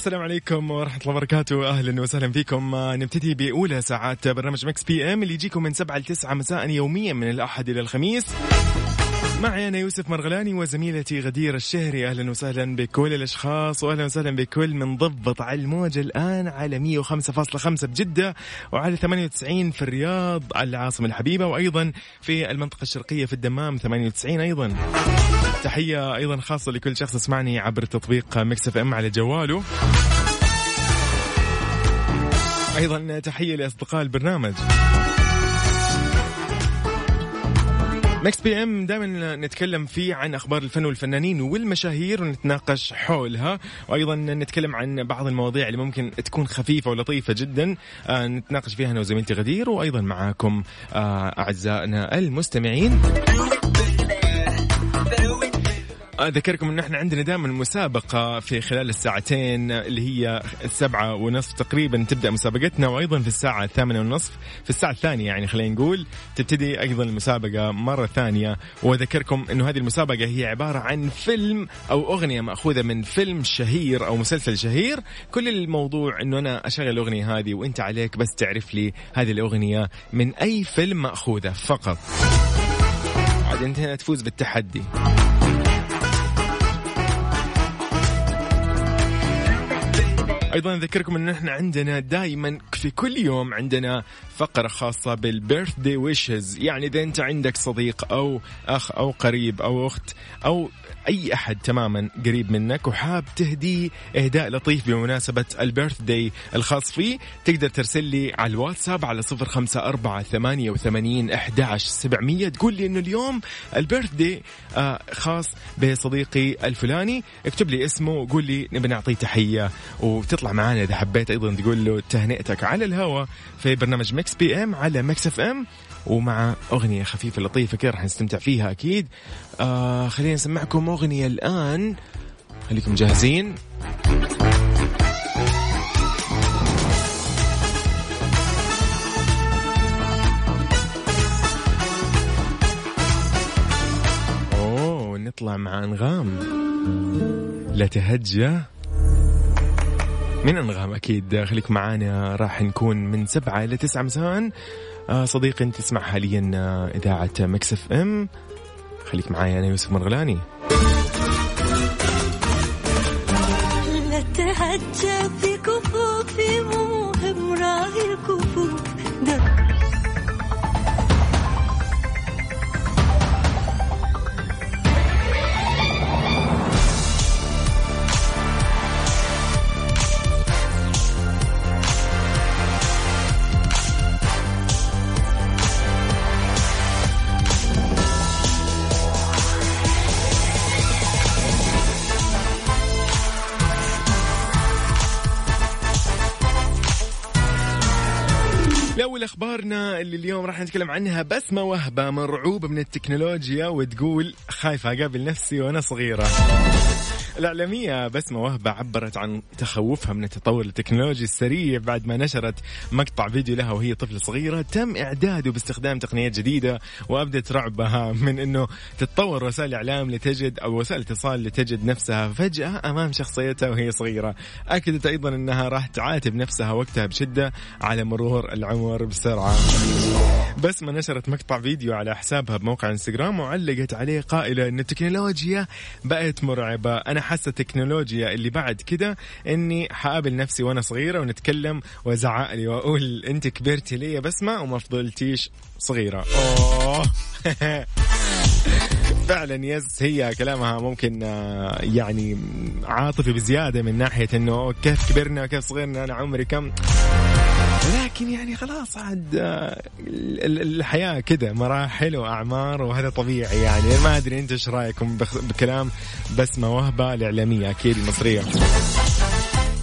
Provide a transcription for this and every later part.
السلام عليكم ورحمة الله وبركاته. أهلا وسهلا فيكم. آه، نبتدي بأولى ساعات برنامج Mix PM اللي يجيكم من 7 ل 9 مساء يوميا من الأحد إلى الخميس. معي أنا يوسف مرغلاني وزميلتي غدير الشهري. أهلا وسهلا بكل الأشخاص وأهلا وسهلا بكل من ضبط على الموج الآن على 105.5 بجدة وعلى 98 في الرياض العاصمة الحبيبة وأيضا في المنطقة الشرقية في الدمام 98 أيضا. تحية أيضا خاصة لكل شخص يسمعني عبر تطبيق Mix FM على جواله. أيضا تحية لأصدقاء البرنامج. Mix PM دائما نتكلم فيه عن أخبار الفن والفنانين والمشاهير ونتناقش حولها. وأيضا نتكلم عن بعض المواضيع اللي ممكن تكون خفيفة ولطيفة جدا. آه نتناقش فيها أنا وزميلتي غدير وأيضا معاكم آه أعزائنا المستمعين. أذكركم أن إحنا عندنا دائما مسابقة في خلال الساعتين اللي هي السبعة ونصف تقريبا تبدأ مسابقتنا وأيضا في الساعة الثامنة ونصف. في الساعة الثانية يعني خلينا نقول تبتدي أيضا المسابقة مرة ثانية. وأذكركم أنه هذه المسابقة هي عبارة عن فيلم أو أغنية مأخوذة من فيلم شهير أو مسلسل شهير. كل الموضوع أنه أنا أشغل الأغنية هذه وأنت عليك بس تعرف لي هذه الأغنية من أي فيلم مأخوذة فقط. عاد أنت هنا تفوز بالتحدي. أيضا أذكركم إن إحنا عندنا دائما في كل يوم عندنا فقرة خاصة بالبيرث داي ويشز يعني إذا أنت عندك صديق أو أخ أو قريب أو أخت أو أي أحد تماما قريب منك وحاب تهديه إهداء لطيف بمناسبة البيرث داي الخاص فيه تقدر ترسل لي على الواتساب على صفر خمسة أربعة ثمانية وثمانين أحداش سبعمية. تقول لي إنه اليوم ال birthday آه خاص بصديقي الفلاني. اكتب لي اسمه وقول لي نبي نعطيه تحية وتطلع معانا إذا حبيت أيضا تقول له تهنئتك على الهوا في برنامج Mix PM على Mix FM ومع أغنية خفيفة لطيفة كده راح نستمتع فيها أكيد. آه خلينا نسمعكم أغنية الآن. خليكم جاهزين. أوه نطلع مع أنغام. لا تهجى. من أنغام أكيد خليك معانا راح نكون من سبعة إلى تسعة مساء. آه صديقي أنت تسمع حاليا آه، إذاعة مكسف أم. خليك معايا أنا يوسف مرغلاني اللي اليوم راح نتكلم عنها. بسمة وهبة مرعوبة من التكنولوجيا وتقول خايفة أقابل نفسي وأنا صغيرة. الإعلامية بسمة وهبة عبرت عن تخوفها من التطور التكنولوجي السريع بعد ما نشرت مقطع فيديو لها وهي طفلة صغيرة. تم إعداده باستخدام تقنيات جديدة وأبدت رعبها من أنه تتطور وسائل الإعلام لتجد أو وسائل الاتصال لتجد نفسها فجأة أمام شخصيتها وهي صغيرة. أكدت أيضا أنها راح تعاتب نفسها وقتها بشدة على مرور العمر بسرعة. بسمة نشرت مقطع فيديو على حسابها بموقع إنستغرام وعلقت عليه قائلة أن التكنولوجيا بقت مرعبة. أنا حاسة التكنولوجيا اللي بعد كده أني حقابل نفسي وأنا صغيرة ونتكلم وزعق لي وأقول أنت كبرتي لي يا بسمة وما فضلتيش صغيرة. أوه. فعلا يس هي كلامها ممكن آه، يعني عاطفي بزيادة من ناحية إنه كيف كبرنا كيف صغرنا أنا عمري كم؟ لكن يعني خلاص عاد آه، ال- الحياة كذا مراحل وأعمار وهذا طبيعي يعني. ما أدري أنت إيش رأيكم بكلام بسمة وهبة الإعلامية أكيد المصرية.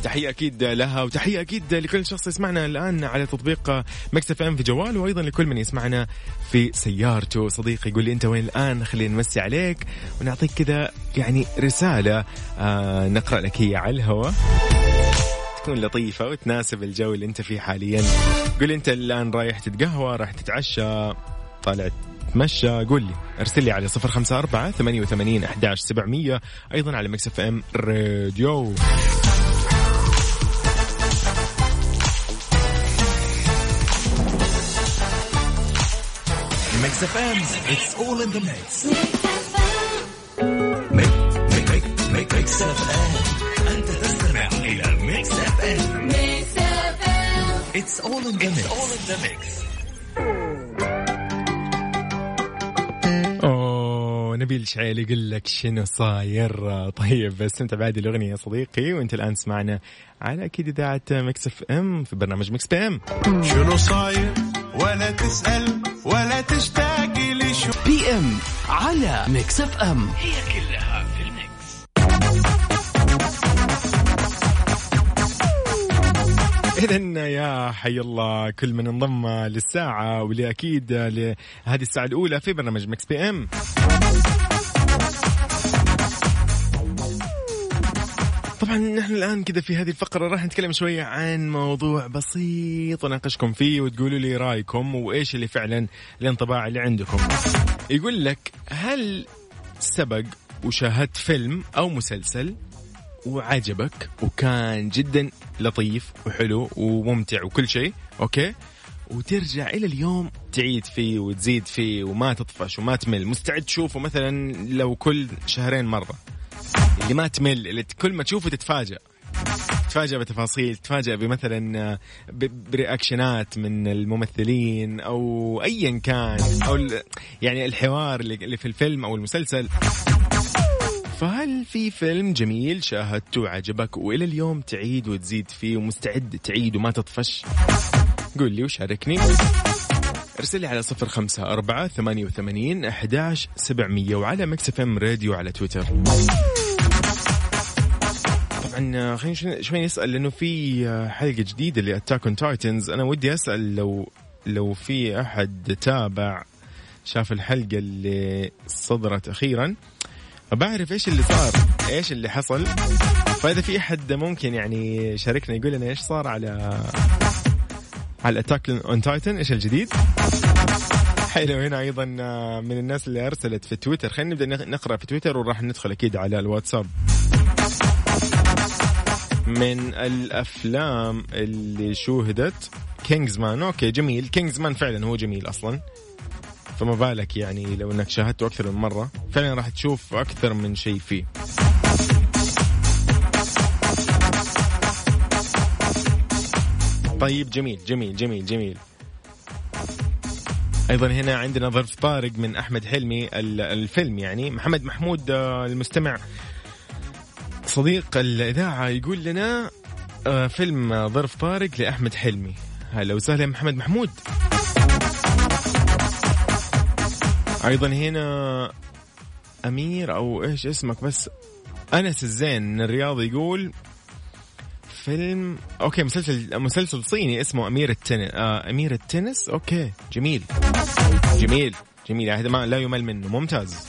تحية أكيد لها وتحية أكيد لكل شخص يسمعنا الآن على تطبيق Mix FM في جواله وأيضا لكل من يسمعنا في سيارته. صديقي يقول لي أنت وين الآن؟ خلينا نمسي عليك ونعطيك كذا يعني رسالة آه نقرأ لك هي على الهواء. تكون لطيفة وتناسب الجو اللي أنت فيه حاليا. قول لي أنت الآن رايح تتقهوى رايح تتعشى طالع تمشى قول لي. ارسل لي على صفر خمسة أربعة ثمانية وثمانين أحداش سبعمية. أيضا على Mix FM Radio. Mix FM it's all in the mix Mix FM. It's all in the mix أوه نبيل شعيل يقول لك شنو صاير. طيب استمتع بهذه الأغنية يا صديقي وأنت الآن تسمعنا على أكيد إذاعة Mix FM في برنامج Mix PM. شنو صاير؟ ولا تسأل ولا تشتاق لي شو PM على Mix FM. هي كلها في ال mix. اذا يا حي الله كل من انضم للساعة واللي أكيد لهذه الساعة الأولى في برنامج Mix PM طبعا نحن الآن كذا في هذه الفقرة راح نتكلم شوية عن موضوع بسيط وناقشكم فيه وتقولوا لي رأيكم وإيش اللي فعلا الانطباع اللي عندكم. يقول لك هل سبق وشاهدت فيلم أو مسلسل؟ وعجبك وكان جدا لطيف وحلو وممتع وكل شيء أوكي؟ وترجع إلى اليوم تعيد فيه وتزيد فيه وما تطفش وما تمل. مستعد تشوفه مثلا لو كل شهرين مرة. اللي ما تمل اللي كل ما تشوفه تتفاجأ. تتفاجأ بتفاصيل تتفاجأ بمثلا ب reaction ات من الممثلين أو ايا كان أو يعني الحوار اللي في الفيلم أو المسلسل. فهل في فيلم جميل شاهدته وعجبك وإلى اليوم تعيد وتزيد فيه ومستعد تعيد وما تطفش؟ قول لي وشاركني. ارسل لي على صفر خمسة أربعة ثمانية وثمانين أحداش سبعمية وعلى Mix FM Radio على تويتر. طبعا خلينا شوي- نسأل لأنه في حلقة جديدة ل Attack on Titans أنا ودي أسأل لو لو في أحد تابع شاف الحلقة اللي صدرت أخيرا. بعرف إيش اللي صار إيش اللي حصل. فإذا في أحد ممكن يعني يشاركنا يقول لنا إيش صار على على Attack on Titan إيش الجديد. حلو هنا أيضا من الناس اللي أرسلت في تويتر. خلينا نبدأ نقرأ في تويتر وراح ندخل أكيد على الواتساب. من الأفلام اللي شوهدت Kingsman okay جميل. Kingsman فعلا هو جميل أصلا. فما بالك يعني لو انك شاهدته أكثر من مرة. فعلا راح تشوف أكثر من شيء فيه. طيب جميل جميل جميل جميل. أيضا هنا عندنا ظرف طارق من أحمد حلمي ال- الفيلم يعني. محمد محمود آه، المستمع. صديق الإذاعة يقول لنا آه، فيلم ظرف طارق لأحمد حلمي. هلا وسهلا محمد محمود. أيضا هنا أمير أو إيش اسمك بس أنس الزين من الرياض يقول فيلم okay مسلسل مسلسل صيني اسمه أمير التنس آه أمير التنس okay جميل جميل جميل هذا ما لا يمل منه ممتاز.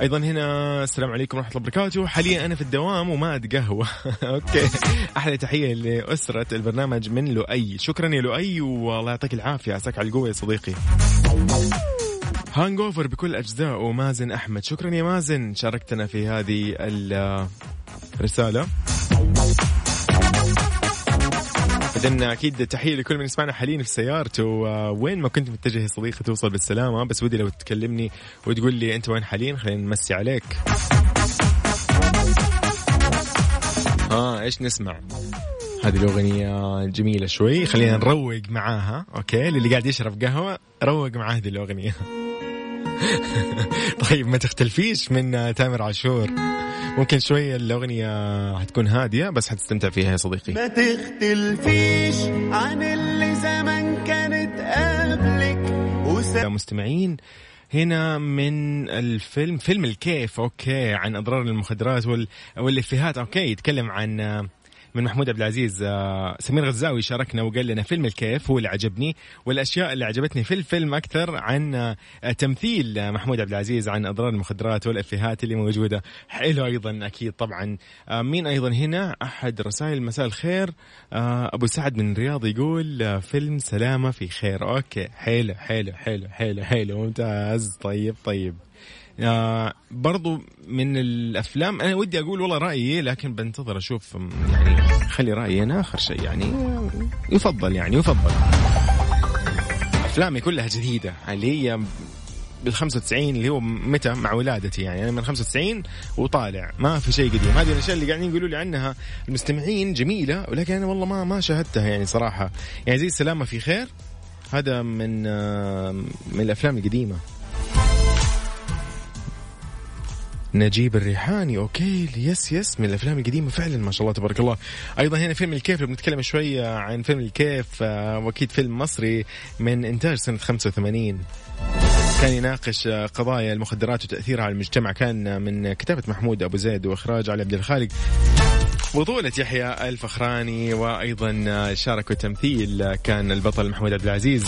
أيضا هنا السلام عليكم ورحمة الله وبركاته. حاليا أنا في الدوام وما اتقهوى okay أحلى تحية لأسرة البرنامج من لؤي. شكرا يا لؤي والله يعطيك العافية عساك على القوة يا صديقي. Hangover بكل اجزائه مازن أحمد. شكرا يا مازن شاركتنا في هذه الرسالة. إذن أكيد تحية لكل من يسمعنا حاليا في سيارته. وين ما كنت متجه يا صديقي توصل بالسلامة. بس ودي لو تكلمني وتقول لي أنت وين حاليا خلينا نمسي عليك. ها إيش نسمع؟ هذه الأغنية جميلة شوي. خلينا نروق معاها. أوكي للي قاعد يشرب قهوة روق مع هذه الأغنية. طيب ما تختلفيش من تامر عاشور. ممكن شوية الأغنية حتكون هادية بس حتستمتع فيها يا صديقي. ما تختلفيش عن اللي زمان كانت قبلك. وس... مستمعين هنا من الفيلم فيلم الكيف. okay عن أضرار المخدرات وال... والإفيهات. okay يتكلم عن من محمود عبد العزيز آه، سمير غزاوي شاركنا وقال لنا فيلم الكيف هو اللي عجبني والأشياء اللي عجبتني في الفيلم أكثر عن آه، تمثيل محمود عبد العزيز عن أضرار المخدرات والإفيهات اللي موجودة. حلو أيضا أكيد طبعا. آه، مين أيضا هنا؟ أحد رسائل مساء الخير. أبو سعد من الرياض يقول فيلم سلامة في خير. أوكي حلو حلو حلو حلو حلو ممتاز. طيب طيب. آه برضو من الأفلام أنا ودي أقول والله رأيي لكن بنتظر أشوف يعني خلي رأيي أنا آخر شيء يعني يفضل يعني يفضل. أفلامي كلها جديدة اللي هي بال 95 اللي هو متى؟ مع ولادتي يعني أنا من 95 وطالع ما في شيء قديم. هذه الأشياء اللي قاعدين يقولوا لي عنها المستمعين جميلة ولكن أنا والله ما ما شاهدتها يعني صراحة. يعني زي سلامة في خير هذا من آه، من الأفلام القديمة. نجيب الريحاني. okay yes yes من الأفلام القديمة فعلا ما شاء الله تبارك الله. أيضا هنا فيلم الكيف بنتكلم شوية عن فيلم الكيف آه، وأكيد فيلم مصري من إنتاج سنة 85 كان يناقش قضايا المخدرات وتأثيرها على المجتمع. كان من كتابة محمود أبو زيد وإخراج علي عبد الخالق. بطولة يحيى الفخراني وأيضا آه، شاركوا تمثيل كان البطل محمود عبد العزيز.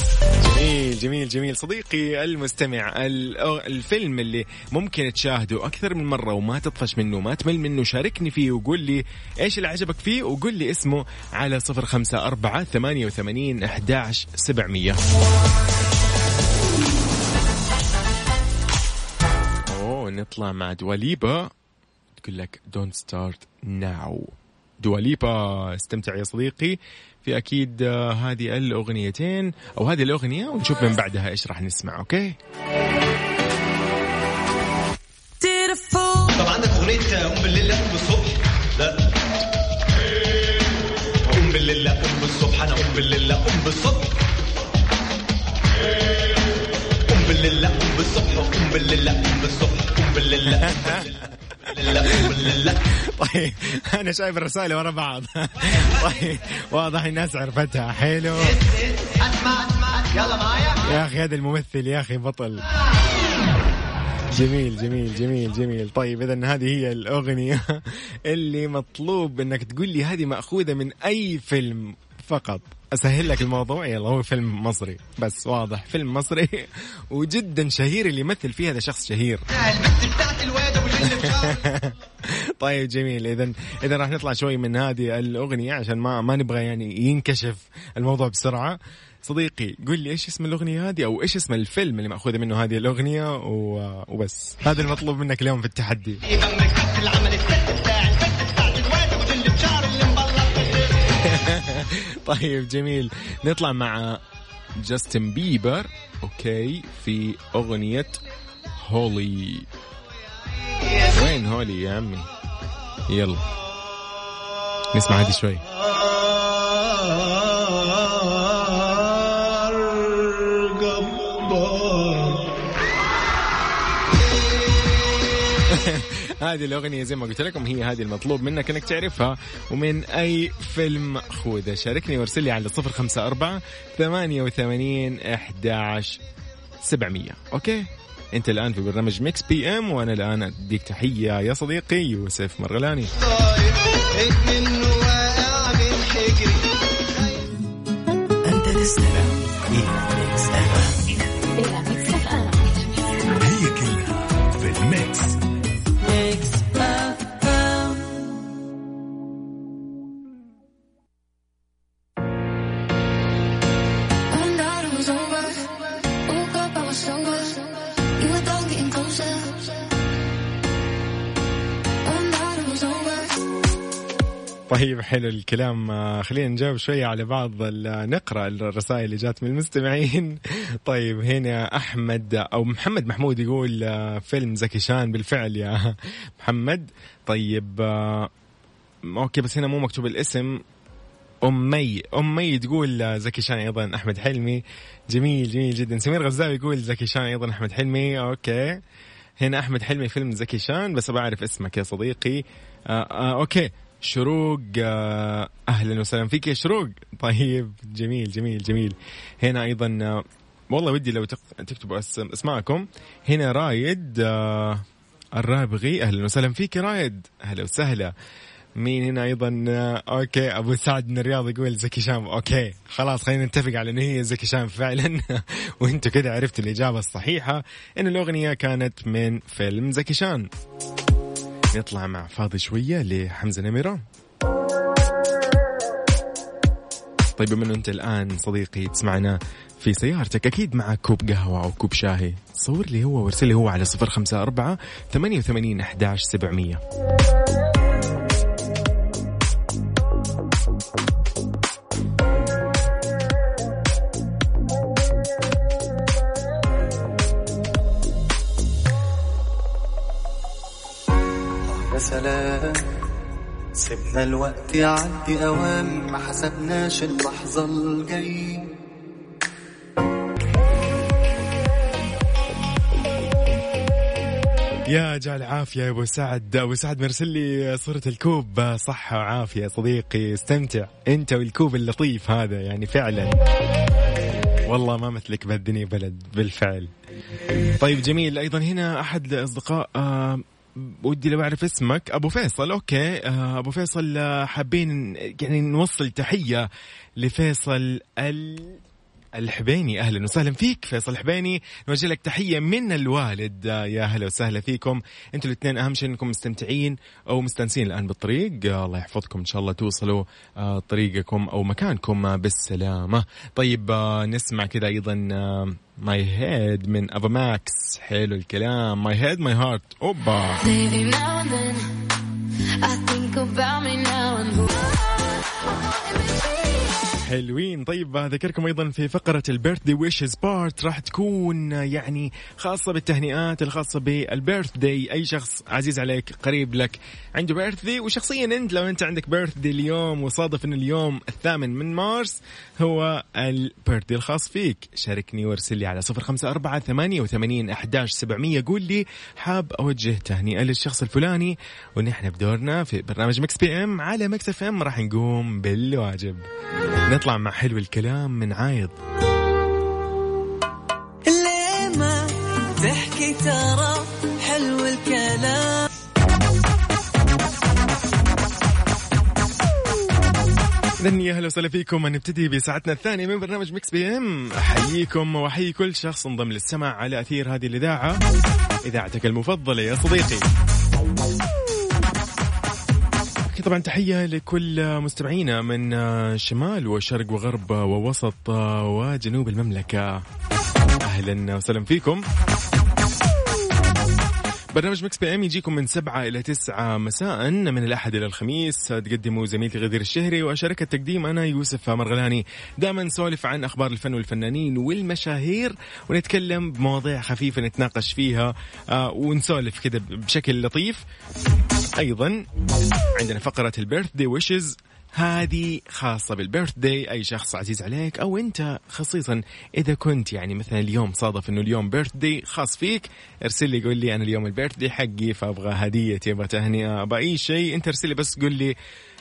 جميل جميل جميل. صديقي المستمع الفيلم اللي ممكن تشاهده أكثر من مرة وما تطفش منه ما تمل منه شاركني فيه وقول لي إيش اللي عجبك فيه وقول لي اسمه على صفر خمسة أربعة ثمانية وثمانين أحداش سبعمية. نطلع مع دوا ليبا تقول لك Don't Start Now دوا ليبا استمتع يا صديقي. في أكيد آه، هذه الأغنيتين أو هذه الأغنية ونشوف من بعدها إيش راح نسمع okay؟ طب عندك أغنية قوم بالليل لا قوم بالصبح؟ لا. قوم بالليل لا قوم بالصبح أنا قوم بالليل لا قوم بالصبح. قوم بالليل لا قوم بالصبح قوم بالليل لا قوم بالصبح. طيب أنا شايف الرسائل ورا بعض. طيب واضح الناس عرفتها. حلو. يا أخي هذا الممثل يا أخي بطل. جميل جميل جميل جميل. طيب اذا هذه هي الأغنية اللي مطلوب إنك تقول لي هذه مأخوذة من أي فيلم. فقط. أسهل لك الموضوع؟ يلا هو فيلم مصري. بس واضح فيلم مصري وجدا شهير اللي يمثل فيه هذا شخص شهير. طيب جميل. اذا اذا راح نطلع شوي من هذه الأغنية عشان ما ما نبغى يعني ينكشف الموضوع بسرعة. صديقي قل لي إيش اسم الأغنية هذه أو إيش اسم الفيلم اللي مأخوذة منه هذه الأغنية. وبس. هذا المطلوب منك اليوم في التحدي. طيب جميل. نطلع مع جاستن بيبر okay في أغنية Holy وين Holy يا عمي؟ يلا. نسمع هذه شوي. هذه الأغنية زي ما قلت لكم هي هذه المطلوب منك أنك تعرفها ومن أي فيلم مأخوذة شاركني وارسل لي على صفر خمسة أربعة ثمانية وثمانين إحداش سبعمية. okay؟ أنت الآن في برنامج Mix PM وأنا الآن أديك تحية يا صديقي يوسف مرغلاني. أنت تستمع طيب حلو الكلام. آه، خلينا نجاوب شوية على بعض نقرأ الرسائل اللي جات من المستمعين. طيب هنا أحمد أو محمد محمود يقول آه، فيلم زكي شان بالفعل يا محمد. طيب آه، okay بس هنا مو مكتوب الاسم. أمي أمي تقول زكي شان أيضا أحمد حلمي. جميل جميل جدا. سمير غزاوي يقول زكي شان أيضا أحمد حلمي. okay. هنا أحمد حلمي فيلم زكي شان بس بعرف اسمك يا صديقي. آه آه okay. شروق آه أهلا وسهلا. فيك يا شروق؟ طيب جميل جميل جميل. هنا أيضا آه، والله ودي لو تكتبوا أسماءكم. هنا رايد آه الرابغي. أهلا وسهلا. فيك يا رايد؟ أهلا وسهلا. مين هنا أيضا؟ okay. أبو سعد من الرياض يقول زكي شان okay. خلاص خلينا نتفق على انه هي زكي شان فعلا. وأنتم كده عرفتوا الإجابة الصحيحة إن الأغنية كانت من فيلم زكي شان نطلع مع فاضي شوية لحمزة نمرة. طيب من أنت الآن صديقي تسمعنا في سيارتك أكيد معك كوب قهوة أو كوب شاهي. صور لي هو وارسلي هو على 054 88 11 700 سيبنا الوقت يعدي اوام ما حسبناش اللحظة الجاية. يا جعل عافية يا أبو سعد. أبو سعد مرسل لي صورة الكوب. صحة وعافية صديقي. استمتع أنت والكوب اللطيف هذا يعني فعلا. والله ما مثلك بهالدنيا بلد بالفعل. طيب جميل. أيضا هنا أحد الأصدقاء آه ودي لو أعرف اسمك. أبو فيصل okay. آه أبو فيصل آه، حابين يعني نوصل تحية لفيصل ال الحبيني أهلا وسهلا فيك فيصل الحبيني. نوجه لك تحية من الوالد. آه، يا أهلا وسهلا فيكم. أنتوا الاثنين أهم شيء إنكم مستمتعين أو مستانسين الآن بالطريق. آه، الله يحفظكم. إن شاء الله توصلوا آه، طريقكم أو مكانكم آه، بالسلامة. طيب آه، نسمع كذا أيضا My Head من آفا ماكس. حلو الكلام. My Head My Heart آفا. I think about me now and who حلوين. طيب أذكركم أيضا في فقرة ال birthday wishes part راح تكون يعني خاصة بالتهنئات الخاصة بال birthday أي شخص عزيز عليك قريب لك عنده birthday وشخصيا أنت لو أنت عندك birthday اليوم وصادف ان اليوم الثامن من مارس هو ال birthday الخاص فيك. شاركني وارسل لي على صفر خمسة أربعة ثمانية وثمانين احداش سبعمئه قول لي حاب أوجه تهنئة للشخص الفلاني. ونحن بدورنا في برنامج Mix PM على Mix FM. راح نقوم بالواجب. نطلع مع حلو الكلام من عايض. ليه ما تحكي ترى حلو الكلام. اذا يا أهلا وسهلا فيكم. نبتدي بساعتنا الثانية من برنامج Mix PM أحييكم وأحيي كل شخص انضم للسمع على أثير هذه الإذاعة. إذاعتك المفضلة يا صديقي. طبعا تحية لكل مستمعينا من شمال وشرق وغرب ووسط وجنوب المملكة. أهلا وسهلا فيكم. برنامج Mix PM يجيكم من سبعة إلى تسعة مساء. من الأحد إلى الخميس تقدمه زميلتي غدير الشهري وأشارك التقديم أنا يوسف مرغلاني. دائما نسولف عن أخبار الفن والفنانين والمشاهير ونتكلم بمواضيع خفيفة نتناقش فيها آه، ونسولف كذا بشكل لطيف. أيضا عندنا فقرة ال birthday wishes هذه خاصة بال birthday أي شخص عزيز عليك أو أنت خصيصا إذا كنت يعني مثلا اليوم صادف إنه اليوم birthday خاص فيك ارسل لي قول لي أنا اليوم ال birthday حقي فأبغى هدية أبغى تهنئة أبغى أي شيء أنت ارسل لي بس قول لي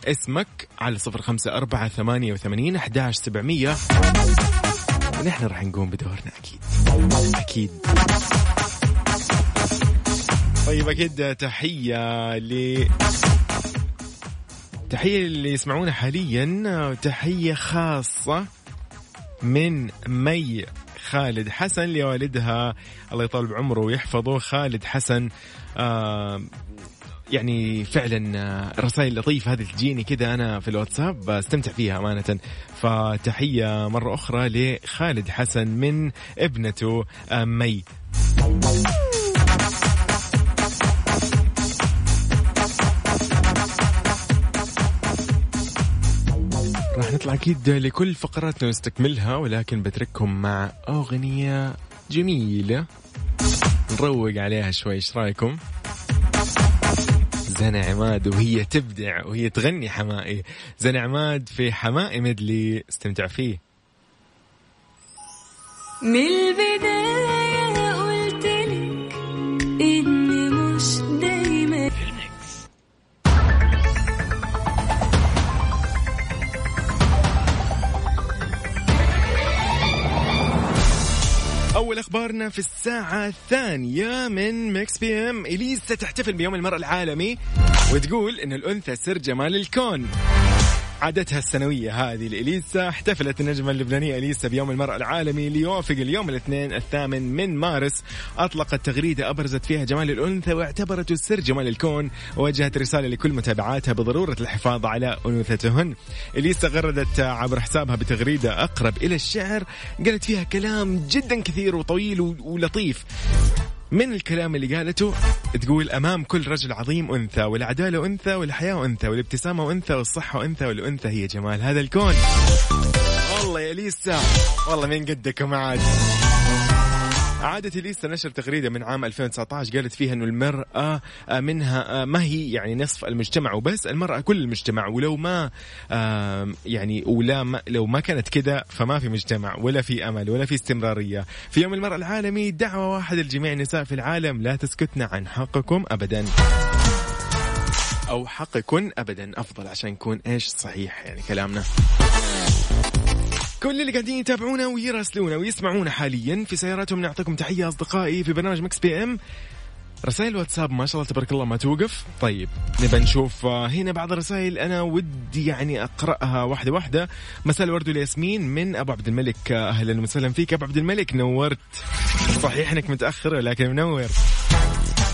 اسمك على صفر خمسة أربعة ثمانية وثمانين أحداش سبعمية. ونحن راح نقوم بدورنا أكيد. أكيد. طيب أكيد تحية ل تحية اللي يسمعونا حاليا تحية خاصة من مي خالد حسن لوالدها. الله يطول بعمره ويحفظه. خالد حسن يعني فعلا آه، رسائل لطيفة. هذه تجيني كذا أنا في الواتساب بستمتع فيها أمانة. فتحية مرة أخرى لخالد حسن من ابنته آه، مي. نطلع أكيد لكل فقراتنا نستكملها ولكن بترككم مع أغنية جميلة. نروق عليها شوي إيش رأيكم؟ زنا عماد وهي تبدع وهي تغني حمائي. زنا عماد في حمائي مدلي استمتع فيه. من البداية اخبارنا في الساعة الثانية من مكس بي إم. إليسا تحتفل بيوم المرأة العالمي وتقول إن الأنثى سر جمال الكون. عادتها السنوية هذه لإليسا. احتفلت النجمة اللبنانية إليسا بيوم المرأة العالمي ليوافق اليوم الاثنين الثامن من مارس. أطلقت تغريدة أبرزت فيها جمال الأنثى واعتبرته سر جمال الكون ووجهت رسالة لكل متابعاتها بضرورة الحفاظ على أنوثتهن. إليسا غردت عبر حسابها بتغريدة أقرب إلى الشعر قالت فيها كلام جدا كثير وطويل ولطيف. من الكلام اللي قالته تقول أمام كل رجل عظيم أنثى والعدالة أنثى والحياة أنثى والابتسامة أنثى والصحة أنثى والأنثى هي جمال. هذا الكون. والله يا ليسا والله من قدكم عاد عادت ليسا نشر تغريدة من عام 2019 قالت فيها أنه المرأة منها ما هي يعني نصف المجتمع وبس المرأة كل المجتمع ولو ما يعني ولا ما لو ما كانت كذا فما في مجتمع ولا في أمل ولا في استمرارية. في يوم المرأة العالمي دعوة واحدة لجميع النساء في العالم لا تسكتن عن حقكم أبدا. أو حقكن أبدا أفضل عشان يكون إيش صحيح يعني كلامنا. كل اللي قاعدين يتابعونا ويراسلونا ويسمعونا حاليا في سياراتهم نعطيكم تحية أصدقائي في برنامج Mix PM. رسائل واتساب ما شاء الله تبارك الله ما توقف. طيب نبى نشوف آه، هنا بعض الرسائل أنا ودي يعني أقرأها واحدة واحدة. مساء الورد والياسمين من أبو عبد الملك. آه، أهلا وسهلا فيك أبو عبد الملك. نورت. صحيح إنك متأخر لكن منور.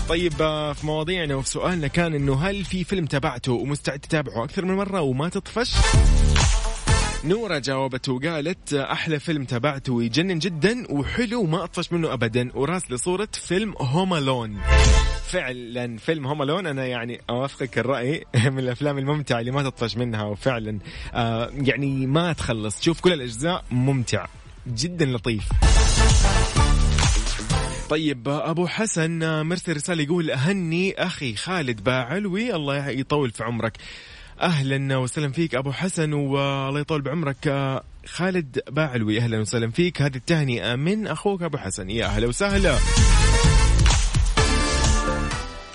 طيب آه، في مواضيعنا وفي سؤالنا كان إنه هل في فيلم تابعته ومستعد تتابعه أكثر من مرة وما تطفش؟ نورة جاوبت وقالت أحلى فيلم تابعته ويجنن جدا وحلو وما أطفش منه أبدا. وراسل صورة فيلم هوم ألون فعلا فيلم هوم ألون أنا يعني أوافقك الرأي من الأفلام الممتعة اللي ما تطفش منها وفعلا آه يعني ما تخلص. تشوف كل الأجزاء ممتع جدا لطيف. طيب أبو حسن مرسل رساله يقول أهني أخي خالد باعلوي الله يطول في عمرك. أهلا وسهلا فيك أبو حسن والله يطول بعمرك. آه، خالد باعلوي أهلا وسهلا فيك. هذه التهنئة من أخوك أبو حسن. يا أهلا وسهلا.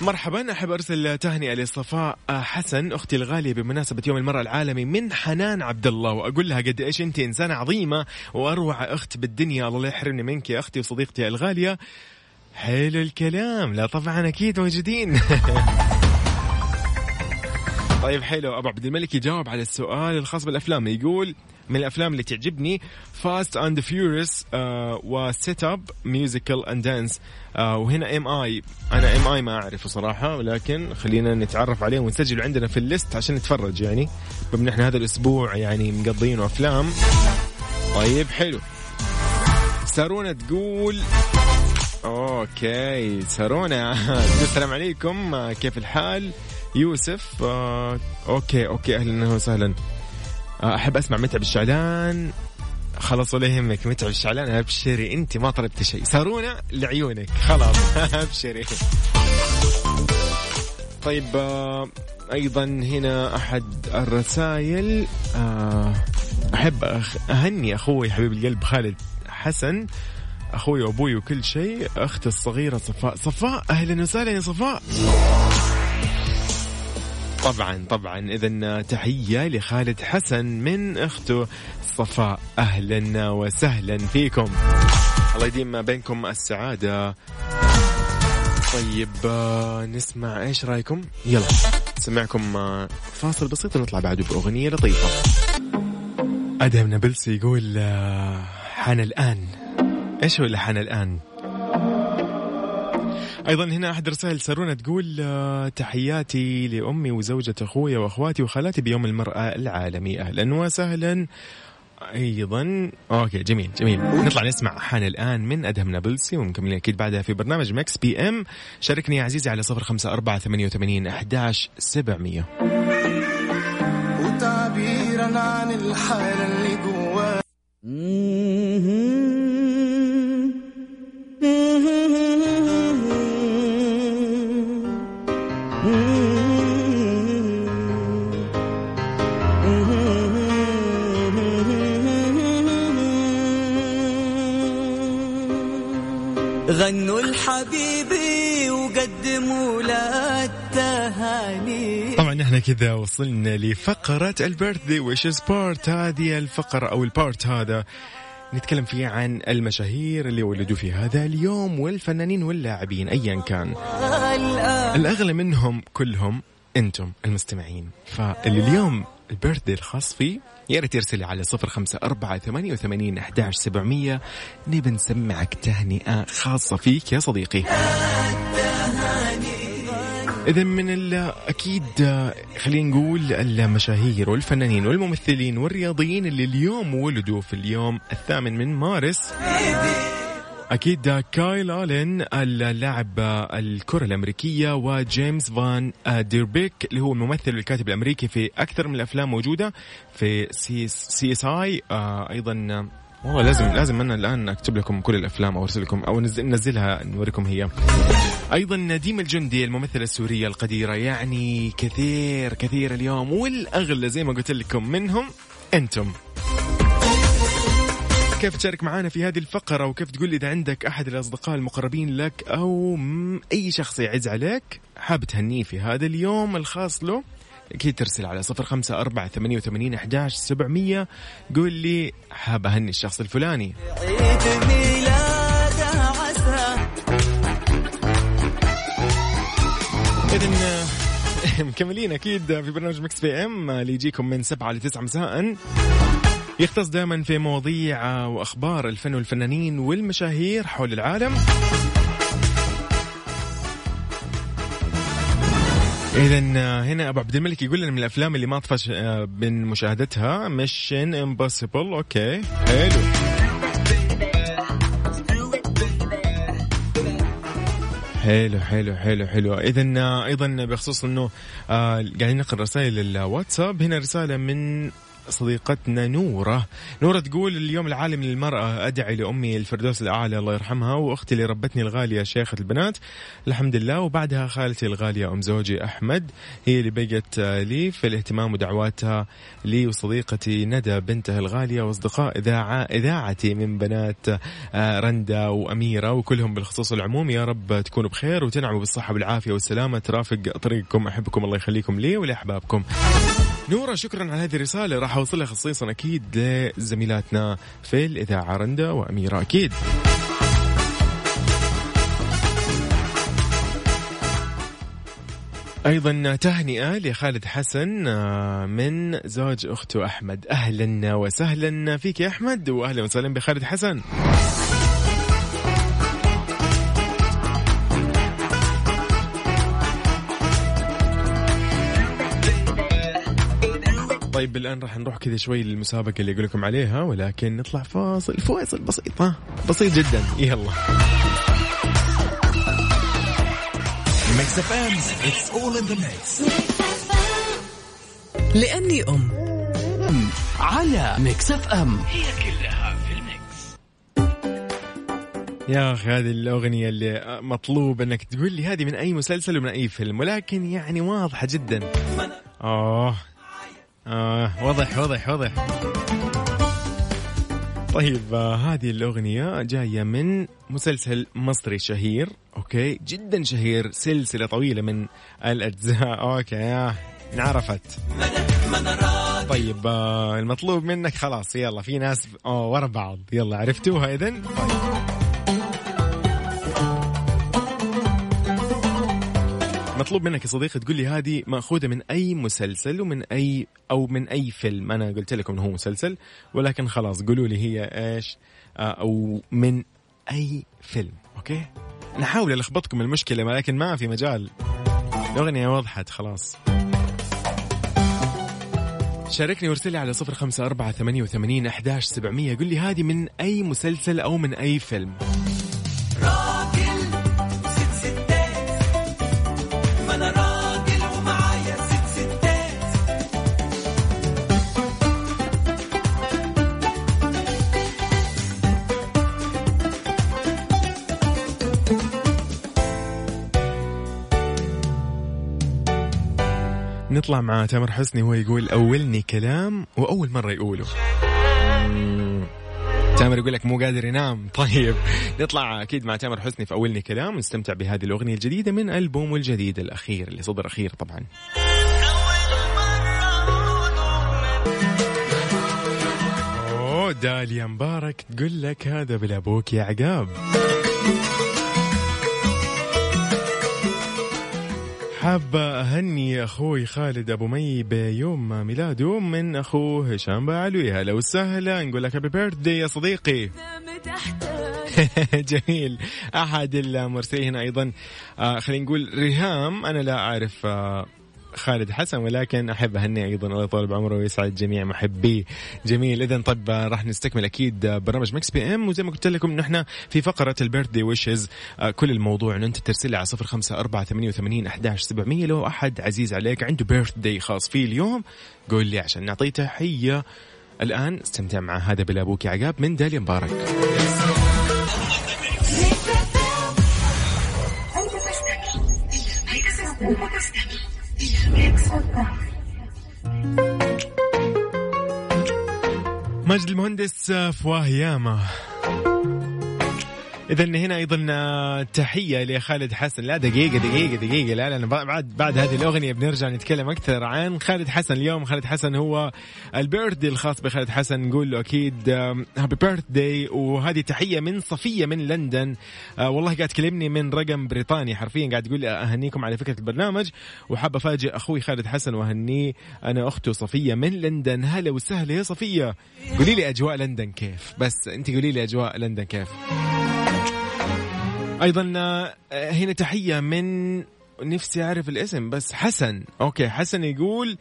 مرحبا أحب أرسل تهنئة لصفاء حسن أختي الغالية بمناسبة يوم المرأة العالمي من حنان عبد الله وأقول لها قد إيش أنت إنسانة عظيمة وأروع أخت بالدنيا. الله لا يحرمني منك يا أختي وصديقتي الغالية. حلو الكلام. لا طبعا أكيد موجودين. طيب حلو. أبو عبد الملك يجاوب على السؤال الخاص بالأفلام. يقول من الأفلام اللي تعجبني Fast and Furious و Step Up musical and dance وهنا Am I أنا Am I ما أعرفه صراحة ولكن خلينا نتعرف عليه ونسجله عندنا في ال list عشان نتفرج. يعني بما إحنا هذا الأسبوع يعني مقضينه أفلام. طيب حلو. سارونا تقول okay سارونا السلام عليكم. آه، كيف الحال؟ يوسف آه okay okay أهلا وسهلا. آه أحب أسمع متعب الشعلان. خلاص ولا يهمك متعب الشعلان. أبشري أنت ما طلبت شيء. سارونا لعيونك. خلاص أبشري. طيب آه أيضا هنا أحد الرسائل. آه أحب أهني أخوي حبيب القلب خالد حسن. أخوي وأبوي وكل شيء. أختي الصغيرة صفاء. صفاء أهلا وسهلا يا صفاء. طبعا طبعا. اذا تحية لخالد حسن من أخته صفاء. أهلا وسهلا فيكم. الله يديم بينكم السعادة. طيب نسمع إيش رأيكم؟ يلا. نسمعكم آه، فاصل بسيط ونطلع بعده بأغنية لطيفة. أدهم نابلسي يقول حان الآن. إيش هو اللي حان الآن؟ أيضا هنا أحد رسائل سارونا تقول آه، تحياتي لأمي وزوجة أخوي وأخواتي وخالاتي بيوم المرأة العالمي. أهلا وسهلا. أيضا okay جميل جميل. نطلع نسمع حان الآن من أدهم نابلسي ومكملين أكيد بعدها في برنامج Mix PM. شاركني يا عزيزي على صفر خمسة أربعة ثمانية وثمانين أحداش سبعمية. وتعبيرا عن الحالة اللي جواك. كذا وصلنا لفقرة ال birthday wishes part هذه الفقرة أو ال part هذا. نتكلم فيه عن المشاهير اللي ولدوا في هذا اليوم والفنانين واللاعبين أيا كان. الأغلى منهم كلهم أنتم المستمعين. فاللي اليوم ال birthday الخاص فيه يا ريت ترسلي على صفر خمسة أربعة ثمانية وثمانين أحداش سبعمية. نبي نسمعك تهنئة خاصة فيك يا صديقي. إذا من أكيد خلينا نقول المشاهير والفنانين والممثلين والرياضيين اللي اليوم ولدوا في اليوم الثامن من مارس. أكيد كايل آلين اللاعب الكرة الأمريكية وجيمس فان ديربيك اللي هو الممثل والكاتب الأمريكي في أكثر من الأفلام موجودة في CS أيضا آه، والله لازم لازم أنا الآن أكتب لكم كل الأفلام أو أرسل لكم أو ننزل- ننزلها نوريكم هي. أيضا نديم الجندي الممثلة السورية القديرة يعني كثير كثير اليوم والأغلى زي ما قلت لكم منهم أنتم. كيف تشارك معنا في هذه الفقرة؟ وكيف تقول إذا عندك أحد الأصدقاء المقربين لك أو أي شخص يعز عليك؟ حاب تهنيه في هذا اليوم الخاص له؟ أكيد ترسل على صفر خمسة أربعة ثمانية وثمانين أحداش سبعمية. قول لي حاب أهني الشخص الفلاني. إذن مكملين أكيد في برنامج Mix PM اللي يجيكم من سبعة لتسعة مساء. يختص دائما في مواضيع وأخبار الفن والفنانين والمشاهير حول العالم. اذا هنا أبو عبد الملك يقول لنا من الأفلام اللي ما طفش آه، من مشاهدتها Mission Impossible okay. حلو. حلو حلو حلو حلو. اذا أيضا بخصوص إنه آه قاعدين نقرأ رسائل الواتساب. هنا رسالة من صديقتنا نورة. نورة تقول اليوم العالمي للمرأة أدعي لأمي الفردوس الأعلى الله يرحمها وأختي اللي ربتني الغالية شيخة البنات. الحمد لله. وبعدها خالتي الغالية أم زوجي أحمد. هي اللي بقت لي في الاهتمام ودعواتها لي وصديقتي ندى بنتها الغالية وأصدقاء إذاعة إذاعتي من بنات آه، رندا وأميرة. وكلهم بالخصوص العموم يا رب تكونوا بخير وتنعموا بالصحة والعافية والسلامة. ترافق طريقكم أحبكم الله يخليكم لي ولأحبابكم. نورة شكرا على هذه الرسالة. راح أوصلها خصيصا أكيد لزميلاتنا في الإذاعة رندا وأميرة أكيد. أيضا تهنئة لخالد حسن آه، من زوج أخته أحمد. أهلا وسهلا فيك يا أحمد واهلا وسهلا بخالد حسن. طيب الآن راح نروح كذا شوي للمسابقة اللي أقول لكم عليها ولكن نطلع فاصل فاصل بسيط ها؟ بسيط جدا. يلا. Mix FM it's all in the mix لأني أم. على Mix FM يا أخي هذه الأغنية اللي مطلوب إنك تقول لي هذه من أي مسلسل ومن أي فيلم ولكن يعني واضحة جدا. آه. آه واضح واضح واضح. طيب آه هذه الأغنية جاية من مسلسل مصري شهير أوكي؟ جدا شهير سلسلة طويلة من الأجزاء أوكي آه انعرفت. طيب آه المطلوب منك خلاص يلا في ناس أوه ورا بعض. يلا عرفتوها إذن؟ طيب. مطلوب منك يا صديقي تقول لي هذه مأخوذة من أي مسلسل ومن أي أو من أي فيلم. أنا قلت لكم إنه هو مسلسل ولكن خلاص قولوا لي هي إيش آه، أو من أي فيلم. أوكي؟ نحاول ألخبطكم المشكلة ولكن ما في مجال. الأغنية وضحت خلاص. شاركني وارسل لي على صفر خمسة أربعة ثمانية وثمانين أحداش سبعمية. قل لي هذه من أي مسلسل أو من أي فيلم. نطلع مع تامر حسني وهو يقول أولني كلام وأول مرة يقوله. تامر يقول لك مو قادر ينام. طيب نطلع أكيد مع تامر حسني في أولني كلام ونستمتع بهذه الأغنية الجديدة من ألبومه الجديد الأخير اللي صدر أخير طبعا. أوه داليا مبارك تقول لك هذا بالابوك يا عقاب. حابة أهني أخوي خالد أبو مي بيوم ميلاده من أخوه هشام بعلوي. هلا وسهلا نقول لك happy birthday يا صديقي. جميل. أحد المرسلين هنا أيضا. آه خلينا نقول ريهام أنا لا أعرف آه خالد حسن ولكن أحب اهني أيضا الله يطول بعمره ويسعد جميع محبيه جميل. اذا آه، راح نستكمل أكيد آه، برنامج Mix PM. وزي ما قلت لكم نحن في فقرة ال birthday wishes كل الموضوع. انه انت ترسل لي على صفر خمسة أربعة ثمانية وثمانين أحداش سبعمية. لو أحد عزيز عليك عنده بيرث داي خاص فيه اليوم قول لي عشان نعطيه تحية. الآن استمتع مع هذا بلا أبوك يا عقاب من داليا مبارك. مجد المهندس فواه ياما اذا هنا أيضا تحية لخالد حسن. لا دقيقة دقيقة دقيقة. لا لا بعد بعد هذه الأغنية بنرجع نتكلم أكثر عن خالد حسن. اليوم خالد حسن هو البيرثدي الخاص بخالد حسن. نقول له أكيد هابي بيرثدي وهذه تحية من صفية من لندن. آه والله قاعد تكلمني من رقم بريطاني حرفيا. قاعد تقول أهنيكم على فكرة البرنامج. وحاب أفاجئ أخوي خالد حسن وأهنيه. أنا أخته صفية من لندن. هلا وسهلا يا صفية. قولي لي أجواء لندن كيف؟ بس أنت قولي لي أجواء لندن كيف؟ أيضا آه، هنا تحية من نفسي أعرف الاسم بس حسن. okay حسن يقول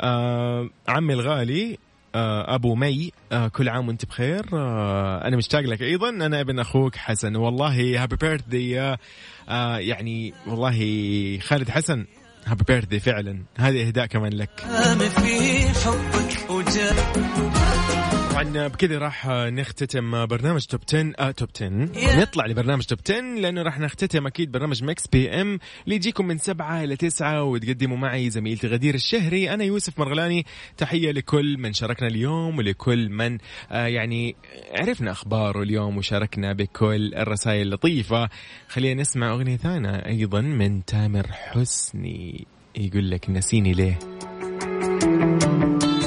آه عمي الغالي آه أبو مي آه كل عام وأنت بخير. آه أنا مشتاق لك أيضا. أنا ابن أخوك حسن. والله happy birthday آه يعني والله خالد حسن happy birthday فعلا. هذه إهداء كمان لك. في حبك طبعا بكذا راح نختتم برنامج top 10 آه top 10 نطلع لبرنامج top 10 لأنه راح نختتم أكيد برنامج Mix PM اللي يجيكم من سبعة إلى تسعة وتقدموا معي زميلتي غدير الشهري أنا يوسف مرغلاني. تحية لكل من شاركنا اليوم ولكل من آه يعني عرفنا أخباره اليوم وشاركنا بكل الرسائل اللطيفة. خلينا نسمع أغنية ثانية أيضا من تامر حسني يقول لك نسيني ليه.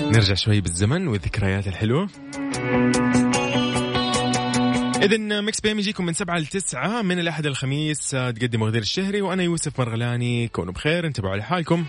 نرجع شوي بالزمن والذكريات الحلوة. إذا Mix PM يجيكم من سبعة لتسعة من الأحد الخميس آه، تقدم غدير الشهري وأنا يوسف مرغلاني كونوا بخير انتبهوا على حالكم